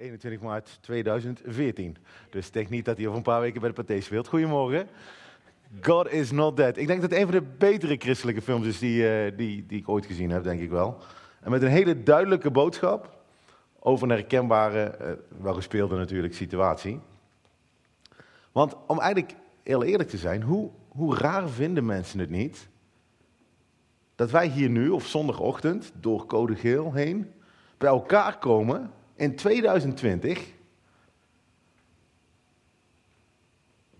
21 maart 2014. Dus denk niet dat hij over een paar weken bij de Pathé speelt. Goedemorgen. God is not dead. Ik denk dat het een van de betere christelijke films is die, uh, die, die ik ooit gezien heb, denk ik wel. En met een hele duidelijke boodschap over een herkenbare, uh, wel gespeelde natuurlijk, situatie. Want om eigenlijk heel eerlijk te zijn, hoe, hoe raar vinden mensen het niet dat wij hier nu op zondagochtend door code geel heen bij elkaar komen in 2020,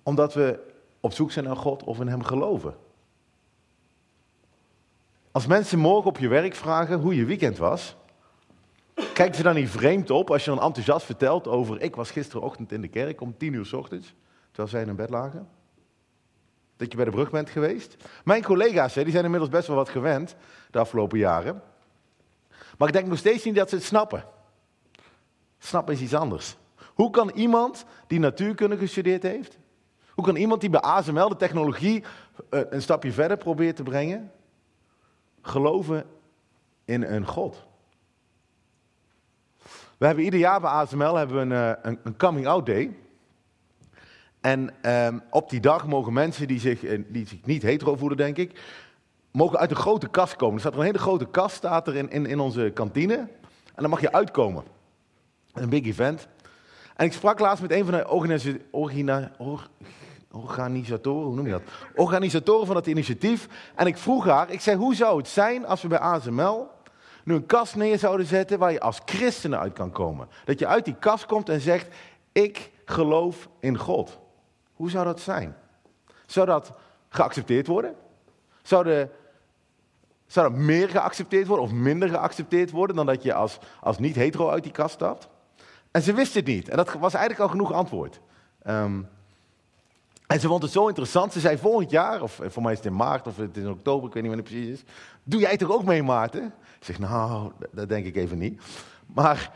omdat we op zoek zijn naar God of in Hem geloven. Als mensen morgen op je werk vragen hoe je weekend was, kijken ze dan niet vreemd op als je dan enthousiast vertelt over ik was gisterochtend in de kerk om tien uur s ochtends, terwijl zij in bed lagen? Dat je bij de brug bent geweest? Mijn collega's die zijn inmiddels best wel wat gewend de afgelopen jaren. Maar ik denk nog steeds niet dat ze het snappen. Snappen is iets anders. Hoe kan iemand die natuurkunde gestudeerd heeft, hoe kan iemand die bij ASML de technologie eh, een stapje verder probeert te brengen, geloven in een God? We hebben ieder jaar bij ASML hebben we een, eh, een, een coming-out day. En ehm, op die dag mogen mensen die zich, eh, die zich niet hetero voelen, denk ik, mogen uit een grote kast komen. Er staat een hele grote kast staat er in, in, in onze kantine. En dan mag je uitkomen. Een big event. En ik sprak laatst met een van de organisa organisatoren, hoe noem je dat? Organisatoren van het initiatief. En ik vroeg haar, ik zei, hoe zou het zijn als we bij ASML nu een kast neer zouden zetten waar je als christenen uit kan komen? Dat je uit die kast komt en zegt, ik geloof in God. Hoe zou dat zijn? Zou dat geaccepteerd worden? Zou, de, zou dat meer geaccepteerd worden of minder geaccepteerd worden dan dat je als, als niet-hetero uit die kast stapt? En ze wist het niet. En dat was eigenlijk al genoeg antwoord. Um, en ze vond het zo interessant. Ze zei volgend jaar, of voor mij is het in maart of het is in oktober, ik weet niet wanneer het precies is. Doe jij toch ook mee, Maarten? Ik zeg, nou, dat denk ik even niet. Maar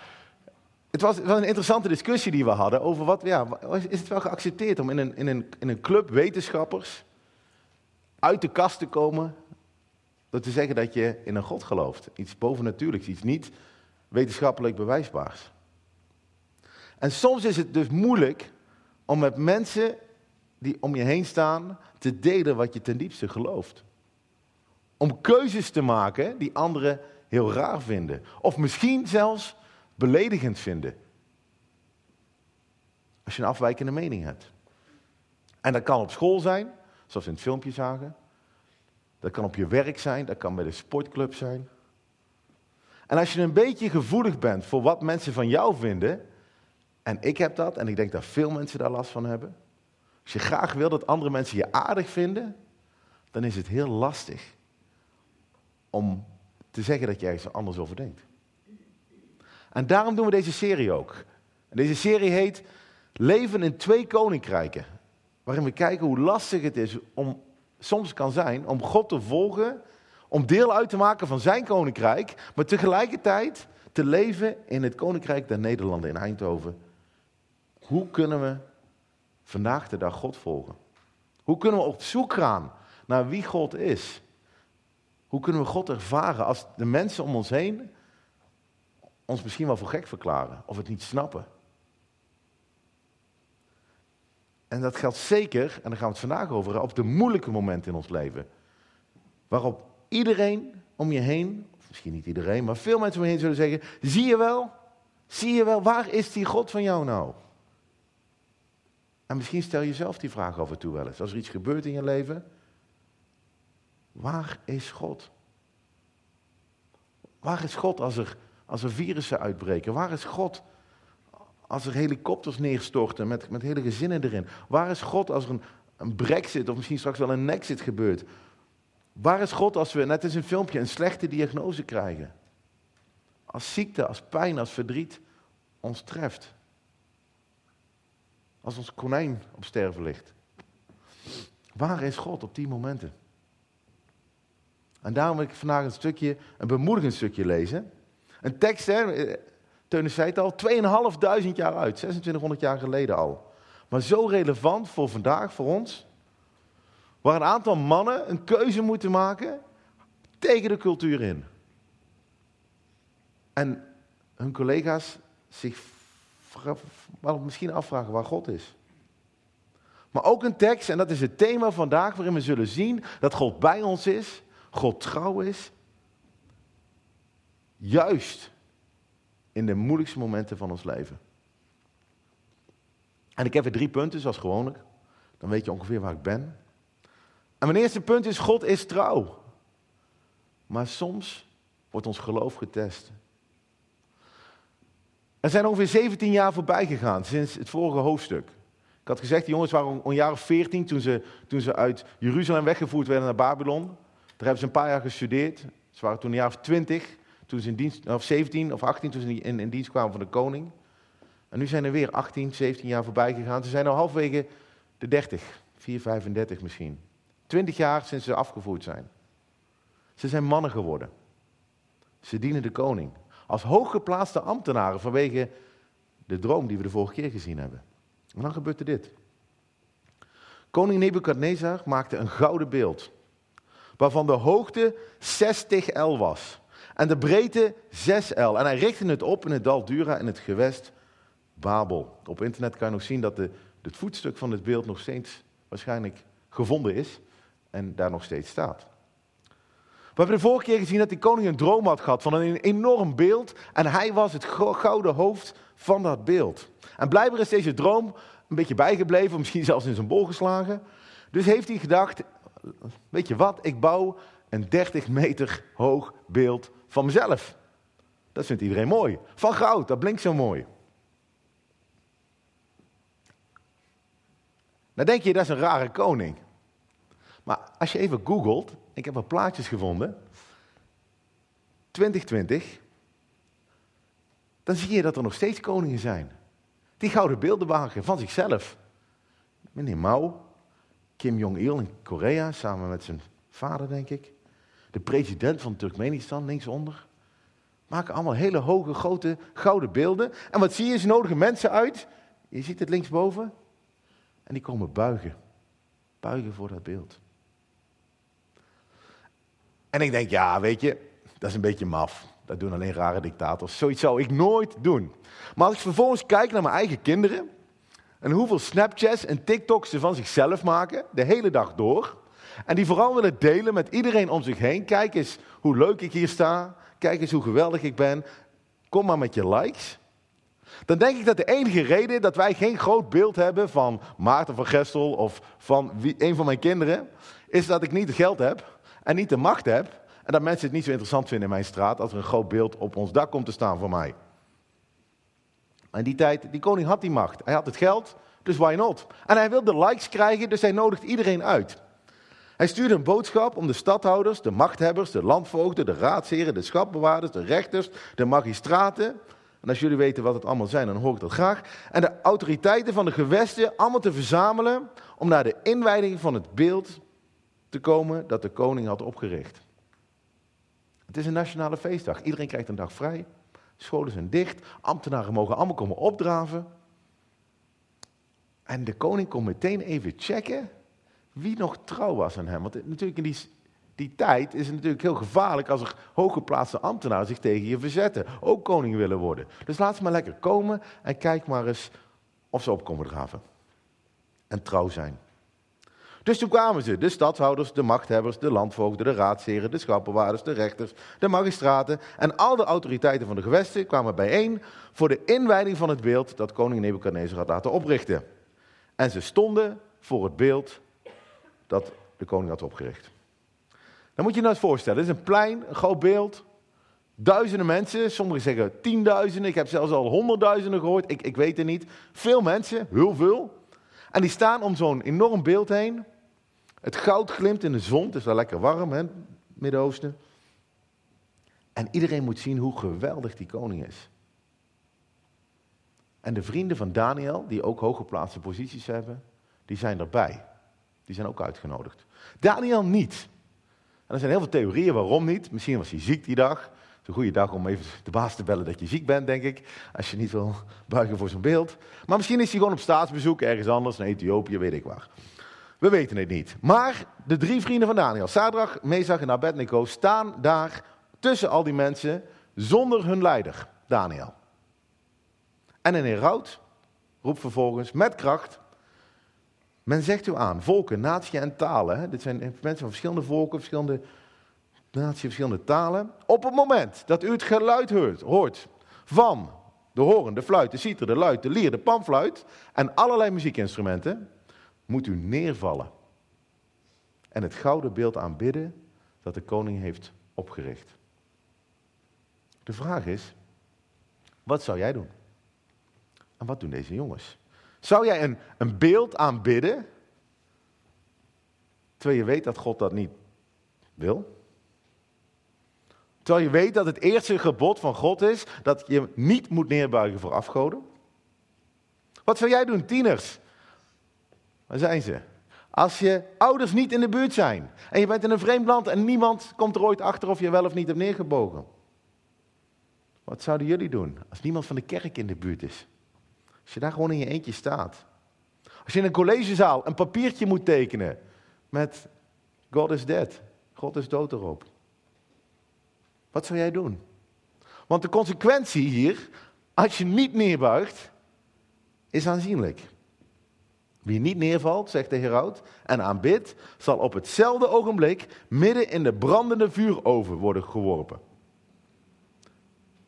het was, was een interessante discussie die we hadden over wat, ja, is het wel geaccepteerd om in een, in een, in een club wetenschappers uit de kast te komen door te zeggen dat je in een God gelooft. Iets bovennatuurlijks, iets niet wetenschappelijk bewijsbaars. En soms is het dus moeilijk om met mensen die om je heen staan te delen wat je ten diepste gelooft. Om keuzes te maken die anderen heel raar vinden. Of misschien zelfs beledigend vinden. Als je een afwijkende mening hebt. En dat kan op school zijn, zoals we in het filmpje zagen. Dat kan op je werk zijn, dat kan bij de sportclub zijn. En als je een beetje gevoelig bent voor wat mensen van jou vinden, en ik heb dat, en ik denk dat veel mensen daar last van hebben. Als je graag wil dat andere mensen je aardig vinden, dan is het heel lastig om te zeggen dat je ergens anders over denkt. En daarom doen we deze serie ook. Deze serie heet Leven in twee koninkrijken. Waarin we kijken hoe lastig het is om, soms kan zijn, om God te volgen, om deel uit te maken van zijn koninkrijk, maar tegelijkertijd te leven in het koninkrijk der Nederlanden in Eindhoven. Hoe kunnen we vandaag de dag God volgen? Hoe kunnen we op zoek gaan naar wie God is? Hoe kunnen we God ervaren als de mensen om ons heen ons misschien wel voor gek verklaren of het niet snappen? En dat geldt zeker, en daar gaan we het vandaag over, op de moeilijke momenten in ons leven. Waarop iedereen om je heen, of misschien niet iedereen, maar veel mensen om je heen zullen zeggen: Zie je wel? Zie je wel, waar is die God van jou nou? En misschien stel je jezelf die vraag af en toe wel eens. Als er iets gebeurt in je leven, waar is God? Waar is God als er, als er virussen uitbreken? Waar is God als er helikopters neerstorten met, met hele gezinnen erin? Waar is God als er een, een brexit of misschien straks wel een nexit gebeurt? Waar is God als we, net als een filmpje, een slechte diagnose krijgen? Als ziekte, als pijn, als verdriet ons treft. Als ons konijn op sterven ligt. Waar is God op die momenten? En daarom wil ik vandaag een stukje, een bemoedigend stukje lezen. Een tekst, hè, Teunis zei het al, 2500 jaar uit, 2600 jaar geleden al. Maar zo relevant voor vandaag, voor ons. Waar een aantal mannen een keuze moeten maken tegen de cultuur in. En hun collega's zich misschien afvragen waar God is. Maar ook een tekst, en dat is het thema vandaag, waarin we zullen zien dat God bij ons is, God trouw is. Juist in de moeilijkste momenten van ons leven. En ik heb er drie punten, zoals gewoonlijk. Dan weet je ongeveer waar ik ben. En mijn eerste punt is, God is trouw. Maar soms wordt ons geloof getest. Er zijn ongeveer 17 jaar voorbij gegaan sinds het vorige hoofdstuk. Ik had gezegd, die jongens waren een jaar of 14 toen ze, toen ze uit Jeruzalem weggevoerd werden naar Babylon. Daar hebben ze een paar jaar gestudeerd. Ze waren toen een jaar of 20, toen ze in dienst, of 17 of 18 toen ze in, in dienst kwamen van de koning. En nu zijn er weer 18, 17 jaar voorbij gegaan. Ze zijn al halfwege de 30, 4, 35 misschien. 20 jaar sinds ze afgevoerd zijn. Ze zijn mannen geworden. Ze dienen de koning. Als hooggeplaatste ambtenaren vanwege de droom die we de vorige keer gezien hebben. En dan gebeurt er dit. Koning Nebukadnezar maakte een gouden beeld. Waarvan de hoogte 60 L was. En de breedte 6 L. En hij richtte het op in het dal Dura in het gewest Babel. Op internet kan je nog zien dat de, het voetstuk van het beeld nog steeds waarschijnlijk gevonden is. En daar nog steeds staat. We hebben de vorige keer gezien dat die koning een droom had gehad van een enorm beeld. En hij was het gouden hoofd van dat beeld. En blijkbaar is deze droom een beetje bijgebleven, misschien zelfs in zijn bol geslagen. Dus heeft hij gedacht, weet je wat, ik bouw een 30 meter hoog beeld van mezelf. Dat vindt iedereen mooi. Van goud, dat blinkt zo mooi. Nou denk je, dat is een rare koning. Maar als je even googelt, ik heb wat plaatjes gevonden. 2020. Dan zie je dat er nog steeds koningen zijn. Die gouden beelden maken van zichzelf. Meneer Mao, Kim Jong-il in Korea, samen met zijn vader, denk ik. De president van Turkmenistan, linksonder. Maken allemaal hele hoge, grote, gouden beelden. En wat zie je? Ze nodigen mensen uit. Je ziet het linksboven. En die komen buigen. Buigen voor dat beeld. En ik denk, ja, weet je, dat is een beetje maf. Dat doen alleen rare dictators. Zoiets zou ik nooit doen. Maar als ik vervolgens kijk naar mijn eigen kinderen. En hoeveel Snapchats en TikToks ze van zichzelf maken, de hele dag door. En die vooral willen delen met iedereen om zich heen. Kijk eens hoe leuk ik hier sta. Kijk eens hoe geweldig ik ben. Kom maar met je likes. Dan denk ik dat de enige reden dat wij geen groot beeld hebben van Maarten van Gestel of van een van mijn kinderen, is dat ik niet geld heb en niet de macht heb. En dat mensen het niet zo interessant vinden in mijn straat als er een groot beeld op ons dak komt te staan voor mij. En die tijd, die koning had die macht. Hij had het geld, dus why not? En hij wilde likes krijgen, dus hij nodigt iedereen uit. Hij stuurde een boodschap om de stadhouders, de machthebbers, de landvoogden, de raadsheren, de schapbewaarders, de rechters, de magistraten. En als jullie weten wat het allemaal zijn, dan hoor ik dat graag. En de autoriteiten van de gewesten allemaal te verzamelen om naar de inwijding van het beeld te komen dat de koning had opgericht. Het is een nationale feestdag. Iedereen krijgt een dag vrij. Scholen zijn dicht. Ambtenaren mogen allemaal komen opdraven. En de koning kon meteen even checken wie nog trouw was aan hem. Want natuurlijk in die, die tijd is het natuurlijk heel gevaarlijk als er hooggeplaatste ambtenaren zich tegen je verzetten. Ook koning willen worden. Dus laat ze maar lekker komen en kijk maar eens of ze opkomen draven. En trouw zijn. Dus toen kwamen ze, de stadhouders, de machthebbers, de landvoogden, de raadsheren, de schappenwaarders, de rechters, de magistraten en al de autoriteiten van de gewesten kwamen bijeen voor de inwijding van het beeld dat koning Nebukadnezar had laten oprichten. En ze stonden voor het beeld dat de koning had opgericht. Dan moet je je nou eens voorstellen, het is een plein, een groot beeld, duizenden mensen, sommigen zeggen tienduizenden, ik heb zelfs al honderdduizenden gehoord, ik, ik weet het niet. Veel mensen, heel veel. En die staan om zo'n enorm beeld heen. Het goud glimt in de zon, het is wel lekker warm, hè, Midden-Oosten. En iedereen moet zien hoe geweldig die koning is. En de vrienden van Daniel, die ook hooggeplaatste posities hebben, die zijn erbij. Die zijn ook uitgenodigd. Daniel niet. En er zijn heel veel theorieën waarom niet. Misschien was hij ziek die dag. Het is een goede dag om even de baas te bellen dat je ziek bent, denk ik. Als je niet wil buigen voor zo'n beeld. Maar misschien is hij gewoon op staatsbezoek ergens anders, in Ethiopië, weet ik waar. We weten het niet. Maar de drie vrienden van Daniel, Sadrach, Mesach en Abednego, staan daar tussen al die mensen zonder hun leider, Daniel. En een heraut roept vervolgens met kracht. Men zegt u aan, volken, natie en talen. Dit zijn mensen van verschillende volken, verschillende naties, verschillende talen. Op het moment dat u het geluid hoort, hoort van de horen, de fluit, de citer, de luid, de lier, de panfluit en allerlei muziekinstrumenten, moet u neervallen en het gouden beeld aanbidden dat de koning heeft opgericht. De vraag is, wat zou jij doen? En wat doen deze jongens? Zou jij een, een beeld aanbidden, terwijl je weet dat God dat niet wil? Terwijl je weet dat het eerste gebod van God is dat je niet moet neerbuigen voor afgoden? Wat zou jij doen, tieners? Waar zijn ze? Als je ouders niet in de buurt zijn en je bent in een vreemd land en niemand komt er ooit achter of je wel of niet hebt neergebogen. Wat zouden jullie doen als niemand van de kerk in de buurt is? Als je daar gewoon in je eentje staat. Als je in een collegezaal een papiertje moet tekenen met God is dead, God is dood erop. Wat zou jij doen? Want de consequentie hier, als je niet neerbuigt, is aanzienlijk. Wie niet neervalt, zegt de heraut, en aanbidt, zal op hetzelfde ogenblik midden in de brandende vuuroven worden geworpen.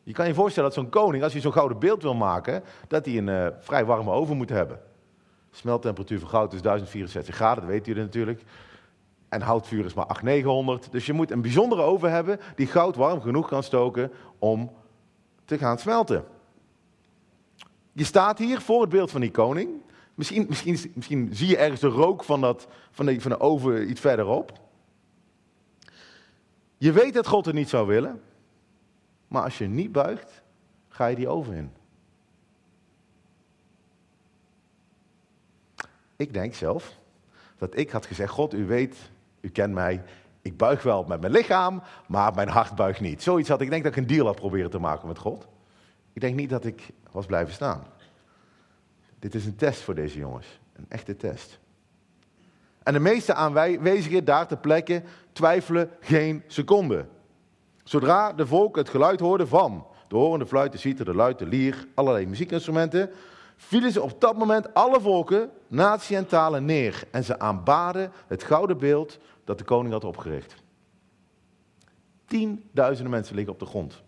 Je kan je voorstellen dat zo'n koning, als hij zo'n gouden beeld wil maken, dat hij een uh, vrij warme oven moet hebben. Smelttemperatuur van goud is 1064 graden, dat weten jullie natuurlijk. En houtvuur is maar 800, 900. Dus je moet een bijzondere oven hebben die goud warm genoeg kan stoken om te gaan smelten. Je staat hier voor het beeld van die koning. Misschien, misschien, misschien zie je ergens de rook van, dat, van, de, van de oven iets verderop. Je weet dat God het niet zou willen. Maar als je niet buigt, ga je die oven in. Ik denk zelf dat ik had gezegd: God, u weet, u kent mij. Ik buig wel met mijn lichaam, maar mijn hart buigt niet. Zoiets had ik denk dat ik een deal had proberen te maken met God. Ik denk niet dat ik was blijven staan. Dit is een test voor deze jongens. Een echte test. En de meeste aanwezigen daar ter plekke twijfelen geen seconde. Zodra de volk het geluid hoorde van de horende fluit, de citer, de luid, de lier, allerlei muziekinstrumenten, vielen ze op dat moment alle volken, natie en talen neer. En ze aanbaden het gouden beeld dat de koning had opgericht. Tienduizenden mensen liggen op de grond.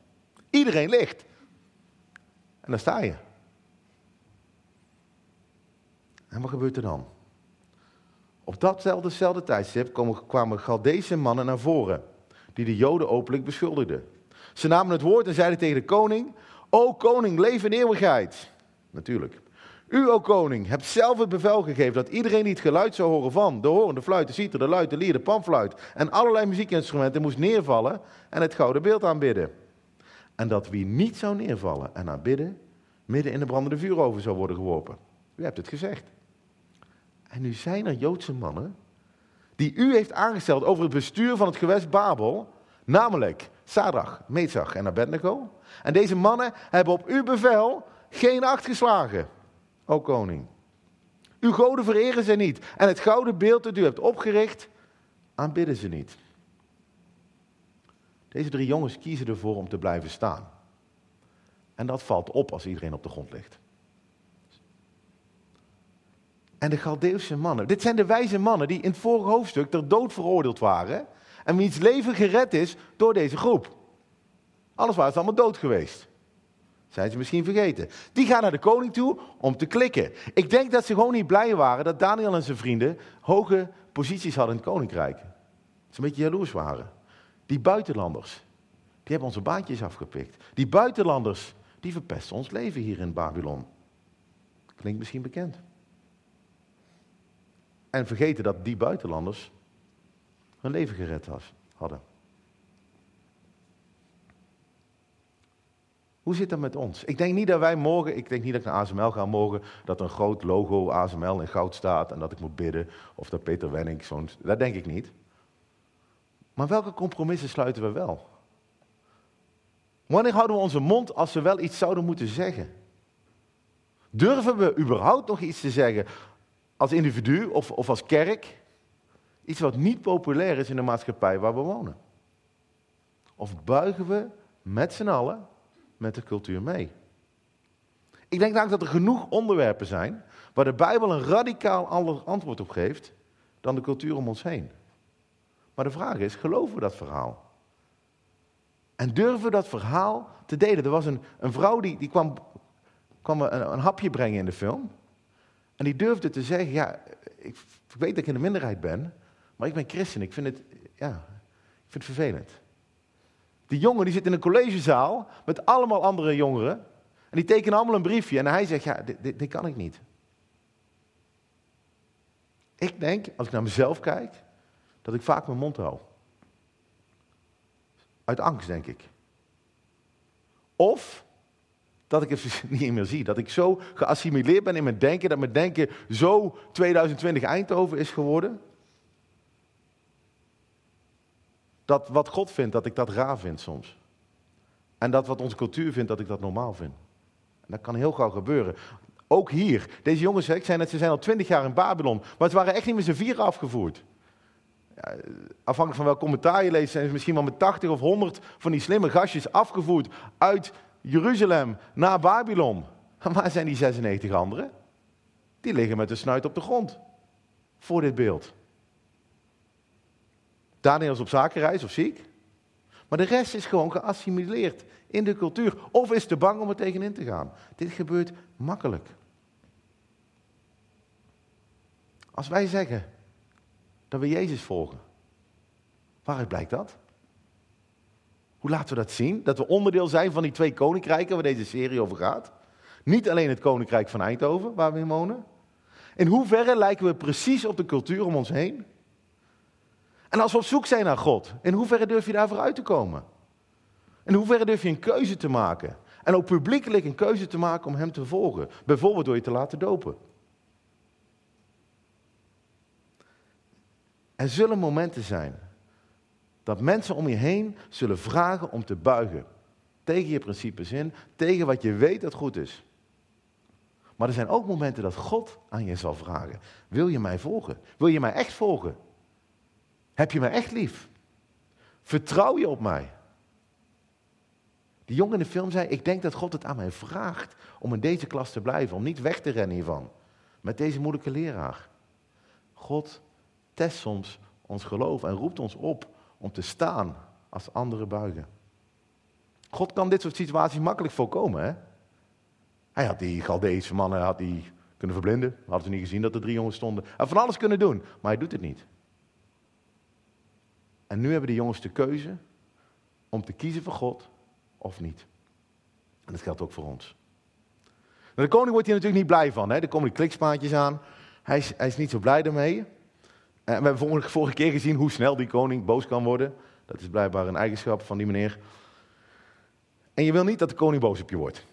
Iedereen ligt. En daar sta je. Wat gebeurt er dan? Op datzelfde tijdstip kwamen Galdese mannen naar voren, die de Joden openlijk beschuldigden. Ze namen het woord en zeiden tegen de koning: O koning, leef in eeuwigheid. Natuurlijk. U, o koning, hebt zelf het bevel gegeven dat iedereen die het geluid zou horen van de hoorn, de fluit, de citer, de luid, de lier, de panfluit en allerlei muziekinstrumenten moest neervallen en het gouden beeld aanbidden. En dat wie niet zou neervallen en aanbidden, midden in de brandende vuuroven zou worden geworpen. U hebt het gezegd. En nu zijn er Joodse mannen die u heeft aangesteld over het bestuur van het gewest Babel, namelijk Sadrach, Mezach en Abednego. En deze mannen hebben op uw bevel geen acht geslagen, o koning. Uw goden vereren ze niet en het gouden beeld dat u hebt opgericht, aanbidden ze niet. Deze drie jongens kiezen ervoor om te blijven staan. En dat valt op als iedereen op de grond ligt en de Galdeeuwse mannen. Dit zijn de wijze mannen die in het vorige hoofdstuk ter dood veroordeeld waren. En wiens leven gered is door deze groep. Alles ze allemaal dood geweest. Zijn ze misschien vergeten. Die gaan naar de koning toe om te klikken. Ik denk dat ze gewoon niet blij waren dat Daniel en zijn vrienden hoge posities hadden in het koninkrijk. Ze een beetje jaloers waren. Die buitenlanders, die hebben onze baantjes afgepikt. Die buitenlanders, die verpesten ons leven hier in Babylon. Klinkt misschien bekend. En vergeten dat die buitenlanders hun leven gered hadden. Hoe zit dat met ons? Ik denk niet dat wij morgen, ik denk niet dat ik naar ASML ga morgen, dat een groot logo ASML in goud staat en dat ik moet bidden. Of dat Peter Wenning zo'n. Dat denk ik niet. Maar welke compromissen sluiten we wel? Wanneer houden we onze mond als we wel iets zouden moeten zeggen? Durven we überhaupt nog iets te zeggen als individu of, of als kerk iets wat niet populair is in de maatschappij waar we wonen? Of buigen we met z'n allen met de cultuur mee? Ik denk namelijk dat er genoeg onderwerpen zijn waar de Bijbel een radicaal ander antwoord op geeft dan de cultuur om ons heen. Maar de vraag is, geloven we dat verhaal? En durven we dat verhaal te delen? Er was een, een vrouw die, die kwam, kwam een, een hapje brengen in de film. En die durfde te zeggen, ja, ik, ik weet dat ik in de minderheid ben, maar ik ben christen. Ik vind het, ja, ik vind het vervelend. Die jongen die zit in een collegezaal met allemaal andere jongeren. En die tekenen allemaal een briefje. En hij zegt, ja, dit, dit, dit kan ik niet. Ik denk, als ik naar mezelf kijk, dat ik vaak mijn mond hou. Uit angst, denk ik. Of dat ik het niet meer zie. Dat ik zo geassimileerd ben in mijn denken, dat mijn denken zo 2020 Eindhoven is geworden. Dat wat God vindt, dat ik dat raar vind soms. En dat wat onze cultuur vindt, dat ik dat normaal vind. En dat kan heel gauw gebeuren. Ook hier. Deze jongens, ik zei ze zijn al twintig jaar in Babylon. Maar ze waren echt niet met z'n vieren afgevoerd. Ja, afhankelijk van welk commentaar je leest, zijn ze misschien wel met 80 of 100 van die slimme gastjes afgevoerd uit Jeruzalem naar Babylon. Waar zijn die 96 anderen? Die liggen met de snuit op de grond. Voor dit beeld. Daniel is op zakenreis of ziek. Maar de rest is gewoon geassimileerd in de cultuur. Of is te bang om er tegenin te gaan. Dit gebeurt makkelijk. Als wij zeggen dat we Jezus volgen, waaruit blijkt dat? Hoe laten we dat zien? Dat we onderdeel zijn van die twee koninkrijken waar deze serie over gaat. Niet alleen het koninkrijk van Eindhoven, waar we in wonen. In hoeverre lijken we precies op de cultuur om ons heen? En als we op zoek zijn naar God, in hoeverre durf je daarvoor uit te komen? In hoeverre durf je een keuze te maken? En ook publiekelijk een keuze te maken om Hem te volgen. Bijvoorbeeld door je te laten dopen. Er zullen momenten zijn dat mensen om je heen zullen vragen om te buigen. Tegen je principes in, tegen wat je weet dat goed is. Maar er zijn ook momenten dat God aan je zal vragen: Wil je mij volgen? Wil je mij echt volgen? Heb je mij echt lief? Vertrouw je op mij? Die jongen in de film zei: Ik denk dat God het aan mij vraagt om in deze klas te blijven, om niet weg te rennen hiervan. Met deze moeilijke leraar. God test soms ons geloof en roept ons op om te staan als anderen buigen. God kan dit soort situaties makkelijk voorkomen. Hè? Hij had die Galdeese mannen had die kunnen verblinden. Hadden ze niet gezien dat er drie jongens stonden. Hij had van alles kunnen doen, maar hij doet het niet. En nu hebben de jongens de keuze om te kiezen voor God of niet. En dat geldt ook voor ons. de koning wordt hier natuurlijk niet blij van. Hè? Er komen die klikspaantjes aan. Hij is, hij is niet zo blij ermee. En we hebben vorige, keer gezien hoe snel die koning boos kan worden. Dat is blijkbaar een eigenschap van die meneer. En je wil niet dat de koning boos op je wordt.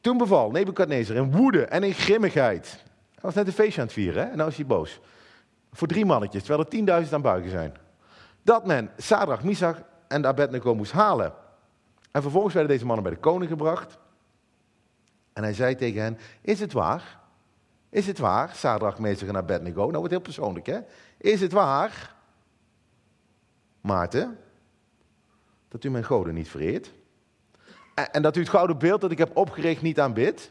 Toen beval Nebukadnezar in woede en in grimmigheid. Hij was net een feestje aan het vieren hè? en nou is hij boos. Voor drie mannetjes, terwijl er tienduizend aan buigen zijn. Dat men Sadrach, Misach en Abednego moest halen. En vervolgens werden deze mannen bij de koning gebracht. En hij zei tegen hen, is het waar is het waar, Sadrach, Mesach en Abednego? Nou wordt heel persoonlijk, hè? Is het waar, Maarten, dat u mijn goden niet vereert? En, en dat u het gouden beeld dat ik heb opgericht niet aanbidt?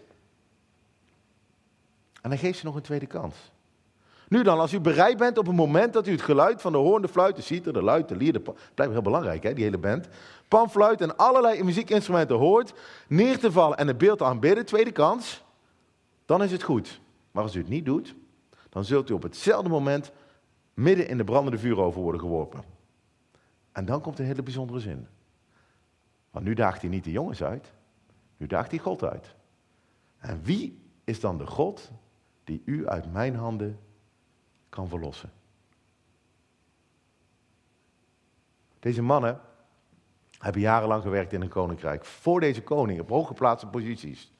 En dan geeft ze nog een tweede kans. Nu dan, als u bereid bent op het moment dat u het geluid van de hoorn, de fluit, de citer, de luid, de lier, de blijft heel belangrijk, hè, die hele band, panfluit en allerlei muziekinstrumenten hoort, neer te vallen en het beeld aanbidden, tweede kans, dan is het goed. Maar als u het niet doet, dan zult u op hetzelfde moment midden in de brandende vuuroven worden geworpen. En dan komt een hele bijzondere zin. Want nu daagt hij niet de jongens uit, nu daagt hij God uit. En wie is dan de God die u uit mijn handen kan verlossen? Deze mannen hebben jarenlang gewerkt in een koninkrijk. Voor deze koning, op hooggeplaatste posities.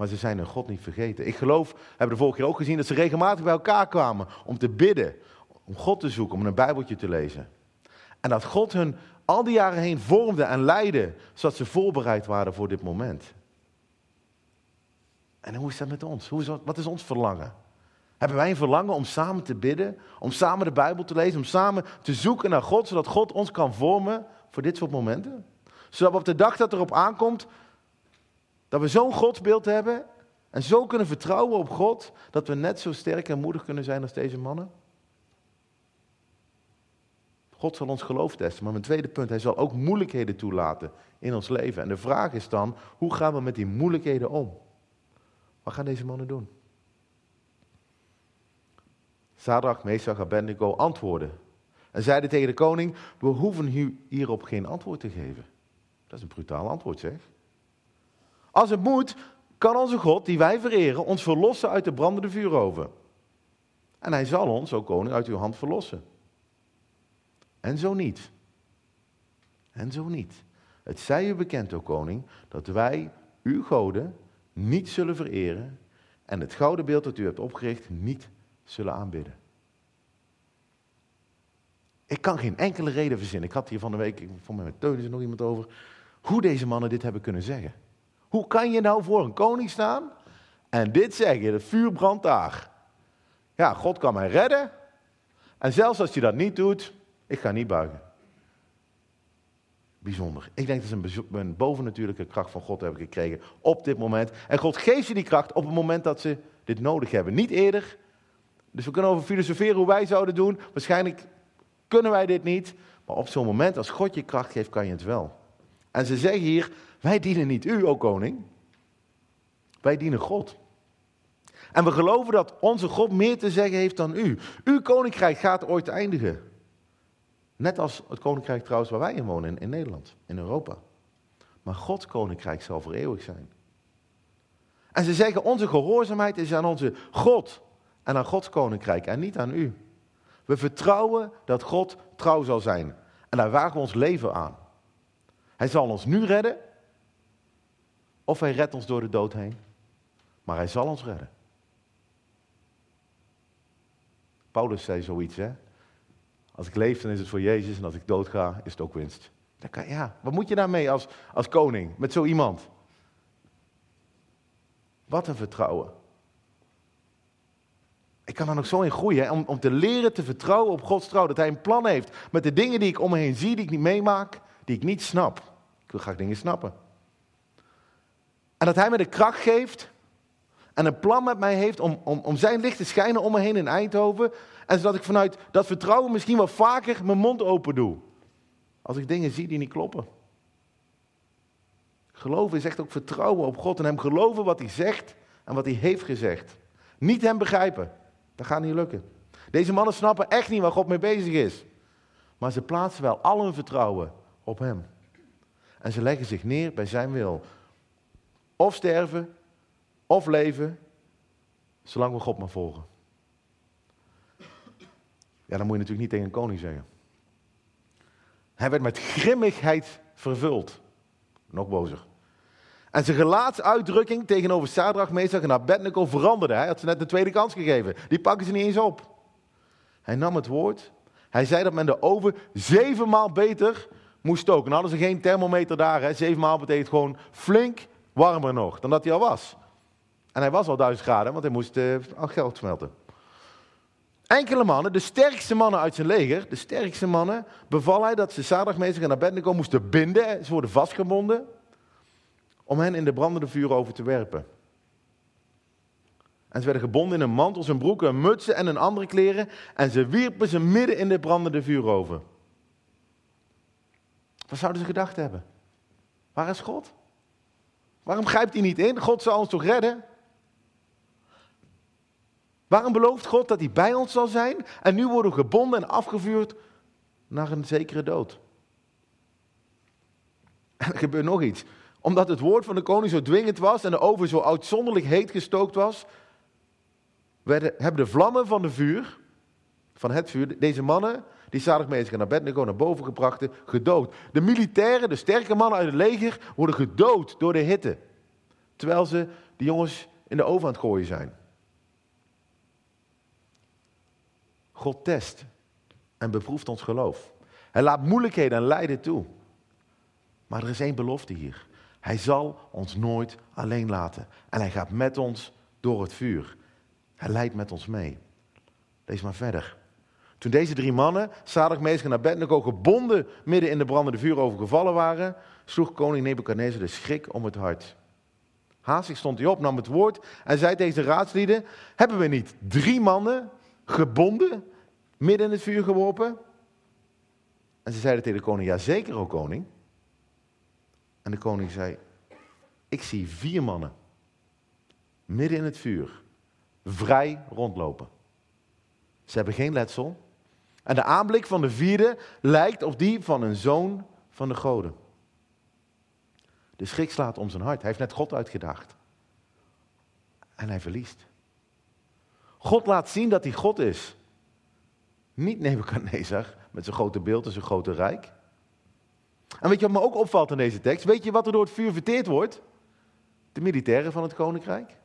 Maar ze zijn hun God niet vergeten. Ik geloof, hebben we de vorige keer ook gezien, dat ze regelmatig bij elkaar kwamen om te bidden, om God te zoeken, om een Bijbeltje te lezen. En dat God hun al die jaren heen vormde en leidde, zodat ze voorbereid waren voor dit moment. En hoe is dat met ons? Hoe wat is ons verlangen? Hebben wij een verlangen om samen te bidden, om samen de Bijbel te lezen, om samen te zoeken naar God, zodat God ons kan vormen voor dit soort momenten? Zodat we op de dag dat erop aankomt Dat we zo'n godsbeeld hebben en zo kunnen vertrouwen op God, dat we net zo sterk en moedig kunnen zijn als deze mannen? God zal ons geloof testen. Maar mijn tweede punt, hij zal ook moeilijkheden toelaten in ons leven. En de vraag is dan, hoe gaan we met die moeilijkheden om? Wat gaan deze mannen doen? Sadrach, Mesach, Abednego antwoorden. En zeiden tegen de koning, we hoeven hierop geen antwoord te geven. Dat is een brutaal antwoord zeg. Als het moet, kan onze God, die wij vereren, ons verlossen uit de brandende vuuroven. En hij zal ons, o koning, uit uw hand verlossen. En zo niet. En zo niet. Het zij u bekend, o koning, dat wij uw goden niet zullen vereren en het gouden beeld dat u hebt opgericht niet zullen aanbidden. Ik kan geen enkele reden verzinnen. Ik had hier van de week, ik vond met er nog iemand over, hoe deze mannen dit hebben kunnen zeggen. Hoe kan je nou voor een koning staan en dit zeggen, de vuur brandt daar. Ja, God kan mij redden. En zelfs als je dat niet doet, ik ga niet buigen. Bijzonder. Ik denk dat ze een, bovennatuurlijke kracht van God hebben gekregen op dit moment. En God geeft ze die kracht op het moment dat ze dit nodig hebben. Niet eerder. Dus we kunnen over filosoferen hoe wij zouden doen. Waarschijnlijk kunnen wij dit niet. Maar op zo'n moment, als God je kracht geeft, kan je het wel. En ze zeggen hier, wij dienen niet u, o koning. Wij dienen God. En we geloven dat onze God meer te zeggen heeft dan u. Uw koninkrijk gaat ooit eindigen. Net als het koninkrijk trouwens waar wij in wonen, in, Nederland, in Europa. Maar Gods koninkrijk zal voor eeuwig zijn. En ze zeggen, onze gehoorzaamheid is aan onze God en aan Gods koninkrijk en niet aan u. We vertrouwen dat God trouw zal zijn. En daar wagen we ons leven aan. Hij zal ons nu redden. Of hij redt ons door de dood heen. Maar hij zal ons redden. Paulus zei zoiets, hè? Als ik leef, dan is het voor Jezus. En als ik dood ga, is het ook winst. Kan, ja, wat moet je daarmee als, als koning, met zo iemand? Wat een vertrouwen. Ik kan er nog zo in groeien, om, om te leren te vertrouwen op Gods trouw. Dat Hij een plan heeft met de dingen die ik om me heen zie, die ik niet meemaak, die ik niet snap. Ik wil graag dingen snappen. En dat Hij me de kracht geeft en een plan met mij heeft om, om, om zijn licht te schijnen om me heen in Eindhoven. En zodat ik vanuit dat vertrouwen misschien wel vaker mijn mond open doe. Als ik dingen zie die niet kloppen. Geloven is echt ook vertrouwen op God en hem geloven wat hij zegt en wat hij heeft gezegd. Niet hem begrijpen. Dat gaat niet lukken. Deze mannen snappen echt niet waar God mee bezig is. Maar ze plaatsen wel al hun vertrouwen op hem. En ze leggen zich neer bij zijn wil. Of sterven, of leven, zolang we God maar volgen. Ja, dan moet je natuurlijk niet tegen een koning zeggen. Hij werd met grimmigheid vervuld. Nog bozer. En zijn gelaatsuitdrukking tegenover Sadrach, en Abednego veranderde. Hij had ze net een tweede kans gegeven. Die pakken ze niet eens op. Hij nam het woord. Hij zei dat men de oven zevenmaal beter moest stoken. Nou hadden ze geen thermometer daar. Hè. Zevenmaal betekent gewoon flink warmer nog dan dat hij al was. En hij was al duizend graden, want hij moest uh, geld smelten. Enkele mannen, de sterkste mannen uit zijn leger, de sterkste mannen, beval hij dat ze Sadagmeester en Abednego moesten binden. Ze worden vastgebonden om hen in de brandende vuur over te werpen. En ze werden gebonden in een mantel, zijn broeken, een mutsen en een andere kleren. En ze wierpen ze midden in de brandende vuur over. Wat zouden ze gedacht hebben? Waar is God? Waarom grijpt hij niet in? God zal ons toch redden? Waarom belooft God dat hij bij ons zal zijn en nu worden we gebonden en afgevuurd naar een zekere dood? En er gebeurt nog iets. Omdat het woord van de koning zo dwingend was en de oven zo uitzonderlijk heet gestookt was, werden, hebben de vlammen van de vuur, van het vuur, deze mannen, die zaligmeester naar Abednego naar boven gebracht, gedood. De militairen, de sterke mannen uit het leger, worden gedood door de hitte. Terwijl ze de jongens in de oven aan het gooien zijn. God test en beproeft ons geloof. Hij laat moeilijkheden en lijden toe. Maar er is één belofte hier. Hij zal ons nooit alleen laten. En hij gaat met ons door het vuur. Hij leidt met ons mee. Lees maar verder. Toen deze drie mannen, Sadok, naar Abednego, gebonden midden in de brandende vuur overgevallen waren, sloeg koning Nebuchadnezzar de schrik om het hart. Haastig stond hij op, nam het woord en zei tegen de raadslieden: Hebben we niet drie mannen gebonden, midden in het vuur geworpen? En ze zeiden tegen de koning: Jazeker, o koning. En de koning zei: Ik zie vier mannen, midden in het vuur, vrij rondlopen. Ze hebben geen letsel. En de aanblik van de vierde lijkt op die van een zoon van de goden. De schrik slaat om zijn hart. Hij heeft net God uitgedaagd. En hij verliest. God laat zien dat hij God is. Niet Nebuchadnezzar met zijn grote beeld en zijn grote rijk. En weet je wat me ook opvalt in deze tekst? Weet je wat er door het vuur verteerd wordt? De militairen van het koninkrijk.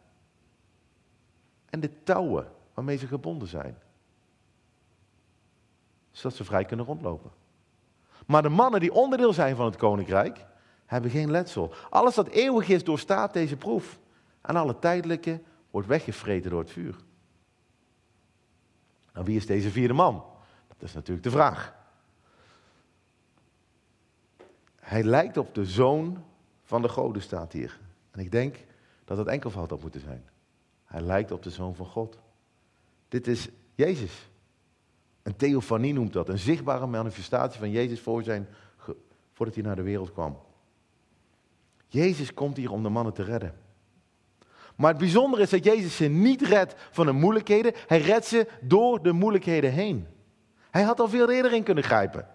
En de touwen waarmee ze gebonden zijn. Zodat ze vrij kunnen rondlopen. Maar de mannen die onderdeel zijn van het koninkrijk, hebben geen letsel. Alles dat eeuwig is, doorstaat deze proef. En alle tijdelijke wordt weggevreten door het vuur. Nou, wie is deze vierde man? Dat is natuurlijk de vraag. Hij lijkt op de zoon van de goden, staat hier. En ik denk dat het enkelvoud had moeten zijn. Hij lijkt op de zoon van God. Dit is Jezus. Een theofanie noemt dat. Een zichtbare manifestatie van Jezus voor zijn, voordat hij naar de wereld kwam. Jezus komt hier om de mannen te redden. Maar het bijzondere is dat Jezus ze niet redt van de moeilijkheden. Hij redt ze door de moeilijkheden heen. Hij had al veel eerder in kunnen grijpen.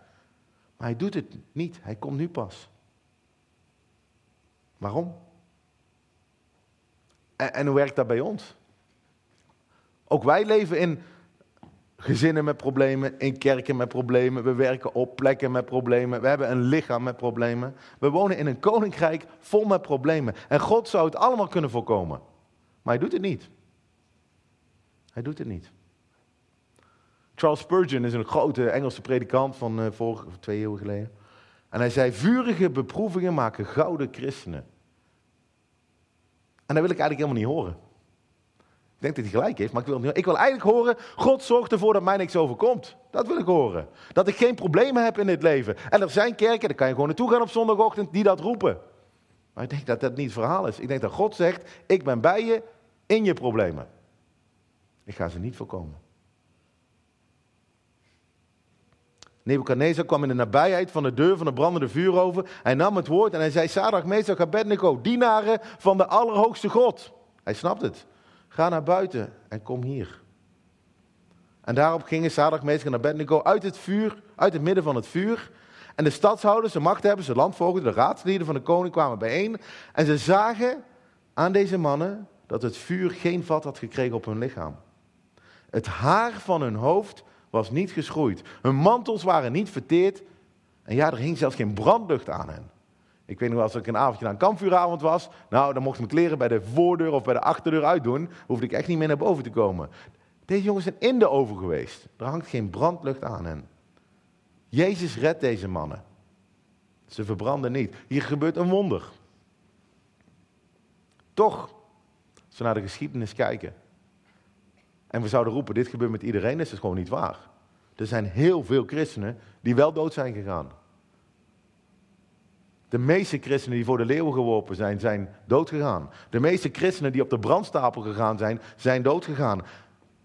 Maar hij doet het niet. Hij komt nu pas. Waarom? En, en hoe werkt dat bij ons? Ook wij leven in gezinnen met problemen, in kerken met problemen. We werken op plekken met problemen. We hebben een lichaam met problemen. We wonen in een koninkrijk vol met problemen. En God zou het allemaal kunnen voorkomen. Maar hij doet het niet. Hij doet het niet. Charles Spurgeon is een grote Engelse predikant van uh, vorige, twee eeuwen geleden. En hij zei: Vurige beproevingen maken gouden christenen. En dat wil ik eigenlijk helemaal niet horen. Ik denk dat hij gelijk heeft, maar ik wil, ik wil eigenlijk horen, God zorgt ervoor dat mij niks overkomt. Dat wil ik horen. Dat ik geen problemen heb in dit leven. En er zijn kerken, daar kan je gewoon naartoe gaan op zondagochtend, die dat roepen. Maar ik denk dat dat niet het verhaal is. Ik denk dat God zegt, ik ben bij je in je problemen. Ik ga ze niet voorkomen. Nebuchadnezzar kwam in de nabijheid van de deur van de brandende vuuroven. Hij nam het woord en hij zei, Sadrach, Mesach, Abednego, dienaren van de Allerhoogste God. Hij snapt het. Ga naar buiten en kom hier. En daarop gingen Mesach en Abednego uit het vuur, uit het midden van het vuur. En de stadshouders, de machthebbers, de landvoogden, de raadslieden van de koning kwamen bijeen. En ze zagen aan deze mannen dat het vuur geen vat had gekregen op hun lichaam. Het haar van hun hoofd was niet geschroeid. Hun mantels waren niet verteerd. En ja, er hing zelfs geen brandlucht aan hen. Ik weet nog als ik een avondje naar een kampvuuravond was, nou, dan mocht ik mijn kleren bij de voordeur of bij de achterdeur uitdoen. Hoefde ik echt niet meer naar boven te komen. Deze jongens zijn in de oven geweest. Er hangt geen brandlucht aan hen. Jezus redt deze mannen. Ze verbranden niet. Hier gebeurt een wonder. Toch, als we naar de geschiedenis kijken. En we zouden roepen, dit gebeurt met iedereen, is gewoon niet waar. Er zijn heel veel christenen die wel dood zijn gegaan. De meeste christenen die voor de leeuwen geworpen zijn, zijn doodgegaan. De meeste christenen die op de brandstapel gegaan zijn, zijn doodgegaan.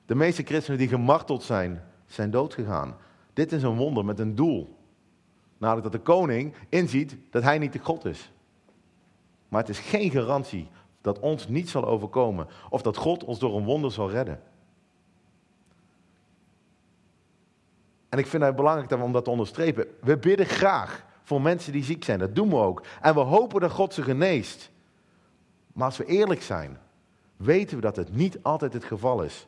De meeste christenen die gemarteld zijn, zijn doodgegaan. Dit is een wonder met een doel. Namelijk dat de koning inziet dat hij niet de God is. Maar het is geen garantie dat ons niet zal overkomen. Of dat God ons door een wonder zal redden. En ik vind het belangrijk om dat te onderstrepen. We bidden graag voor mensen die ziek zijn. Dat doen we ook. En we hopen dat God ze geneest. Maar als we eerlijk zijn, weten we dat het niet altijd het geval is.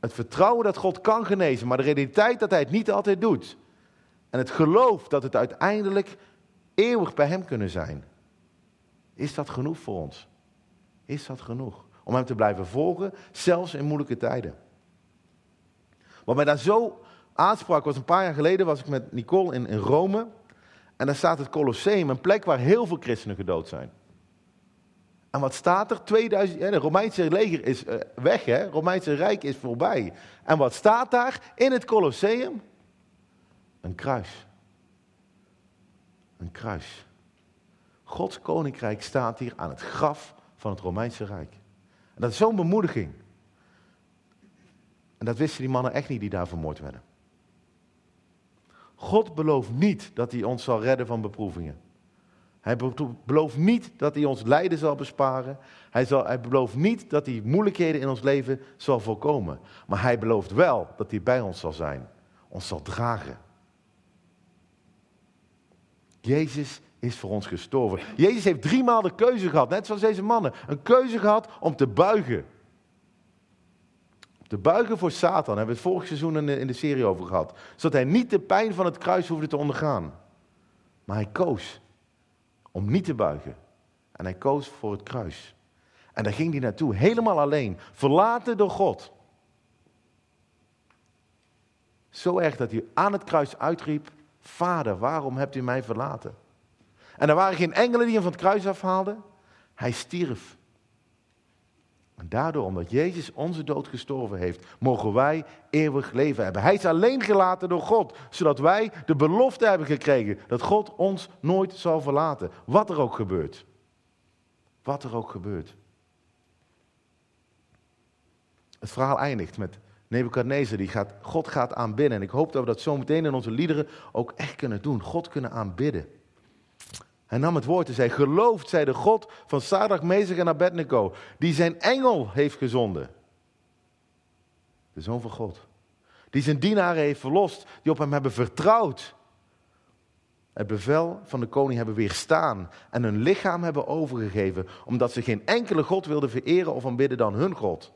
Het vertrouwen dat God kan genezen, maar de realiteit dat Hij het niet altijd doet. En het geloof dat het uiteindelijk eeuwig bij Hem kunnen zijn. Is dat genoeg voor ons? Is dat genoeg? Om Hem te blijven volgen, zelfs in moeilijke tijden. Wat mij daar zo aansprak was een paar jaar geleden, was ik met Nicole in, Rome. En daar staat het Colosseum, een plek waar heel veel christenen gedood zijn. En wat staat er? 2000, ja, de Romeinse leger is uh, weg, hè? Het Romeinse Rijk is voorbij. En wat staat daar in het Colosseum? Een kruis. Een kruis. Gods koninkrijk staat hier aan het graf van het Romeinse Rijk. En dat is zo'n bemoediging. En dat wisten die mannen echt niet die daar vermoord werden. God belooft niet dat hij ons zal redden van beproevingen. Hij belooft niet dat hij ons lijden zal besparen. Hij, zal, hij belooft niet dat hij moeilijkheden in ons leven zal voorkomen. Maar hij belooft wel dat hij bij ons zal zijn. Ons zal dragen. Jezus is voor ons gestorven. Jezus heeft driemaal de keuze gehad, net zoals deze mannen. Een keuze gehad om te buigen. Te buigen voor Satan, daar hebben we het vorig seizoen in de, in de serie over gehad. Zodat hij niet de pijn van het kruis hoefde te ondergaan. Maar hij koos om niet te buigen. En hij koos voor het kruis. En daar ging hij naartoe, helemaal alleen, verlaten door God. Zo erg dat hij aan het kruis uitriep: Vader, waarom hebt u mij verlaten? En er waren geen engelen die hem van het kruis afhaalden. Hij stierf. En daardoor, omdat Jezus onze dood gestorven heeft, mogen wij eeuwig leven hebben. Hij is alleen gelaten door God, zodat wij de belofte hebben gekregen dat God ons nooit zal verlaten. Wat er ook gebeurt. Wat er ook gebeurt. Het verhaal eindigt met Nebuchadnezzar, die gaat, God gaat aanbidden. En ik hoop dat we dat zo meteen in onze liederen ook echt kunnen doen. God kunnen aanbidden. Hij nam het woord en zei, geloofd zij de God van Sadrach, Mezach en Abednego, die zijn engel heeft gezonden. De Zoon van God. Die zijn dienaren heeft verlost, die op hem hebben vertrouwd. Het bevel van de koning hebben weerstaan en hun lichaam hebben overgegeven, omdat ze geen enkele God wilden vereren of aanbidden dan hun God.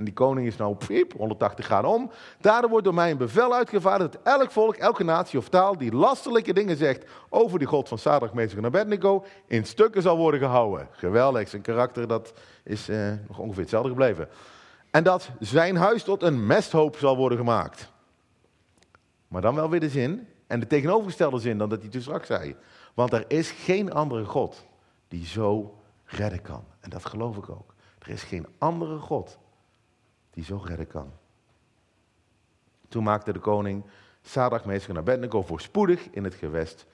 En die koning is nou piep, 180 graden om. Daardoor wordt door mij een bevel uitgevaardigd dat elk volk, elke natie of taal die lastelijke dingen zegt over die God van Sadrach, Meshach en Abednego in stukken zal worden gehouden. Geweldig, zijn karakter dat is eh, nog ongeveer hetzelfde gebleven. En dat zijn huis tot een mesthoop zal worden gemaakt. Maar dan wel weer de zin, en de tegenovergestelde zin dan dat hij toen straks zei. Want er is geen andere God die zo redden kan. En dat geloof ik ook. Er is geen andere God die zo redden kan. Toen maakte de koning Meshach en Abednego voorspoedig in het gewest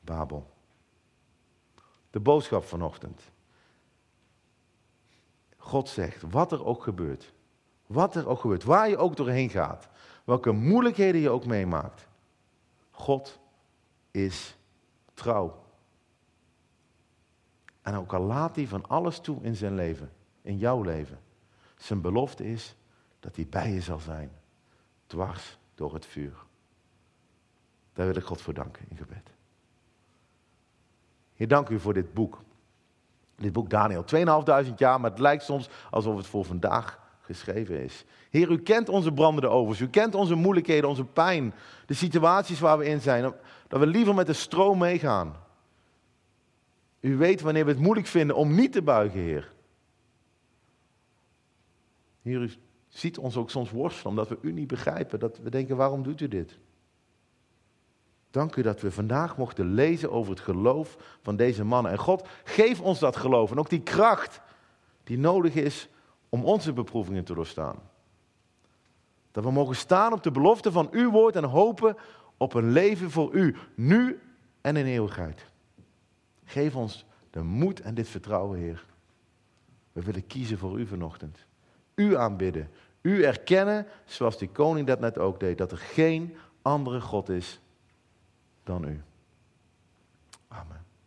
Babel. De boodschap vanochtend. God zegt, wat er ook gebeurt, wat er ook gebeurt, waar je ook doorheen gaat, welke moeilijkheden je ook meemaakt, God is trouw. En ook al laat hij van alles toe in zijn leven, in jouw leven, zijn belofte is dat hij bij je zal zijn, dwars door het vuur. Daar wil ik God voor danken in gebed. Heer, dank u voor dit boek. Dit boek Daniel, 2.500 jaar, maar het lijkt soms alsof het voor vandaag geschreven is. Heer, u kent onze brandende ovens, u kent onze moeilijkheden, onze pijn, de situaties waar we in zijn, dat we liever met de stroom meegaan. U weet wanneer we het moeilijk vinden om niet te buigen, Heer. Heer, ziet ons ook soms worstelen omdat we u niet begrijpen. Dat we denken, waarom doet u dit? Dank u dat we vandaag mochten lezen over het geloof van deze mannen. En God, geef ons dat geloof en ook die kracht die nodig is om onze beproevingen te doorstaan. Dat we mogen staan op de belofte van uw woord en hopen op een leven voor u, nu en in eeuwigheid. Geef ons de moed en dit vertrouwen, Heer. We willen kiezen voor u vanochtend u aanbidden. U erkennen, zoals die koning dat net ook deed, dat er geen andere God is dan u.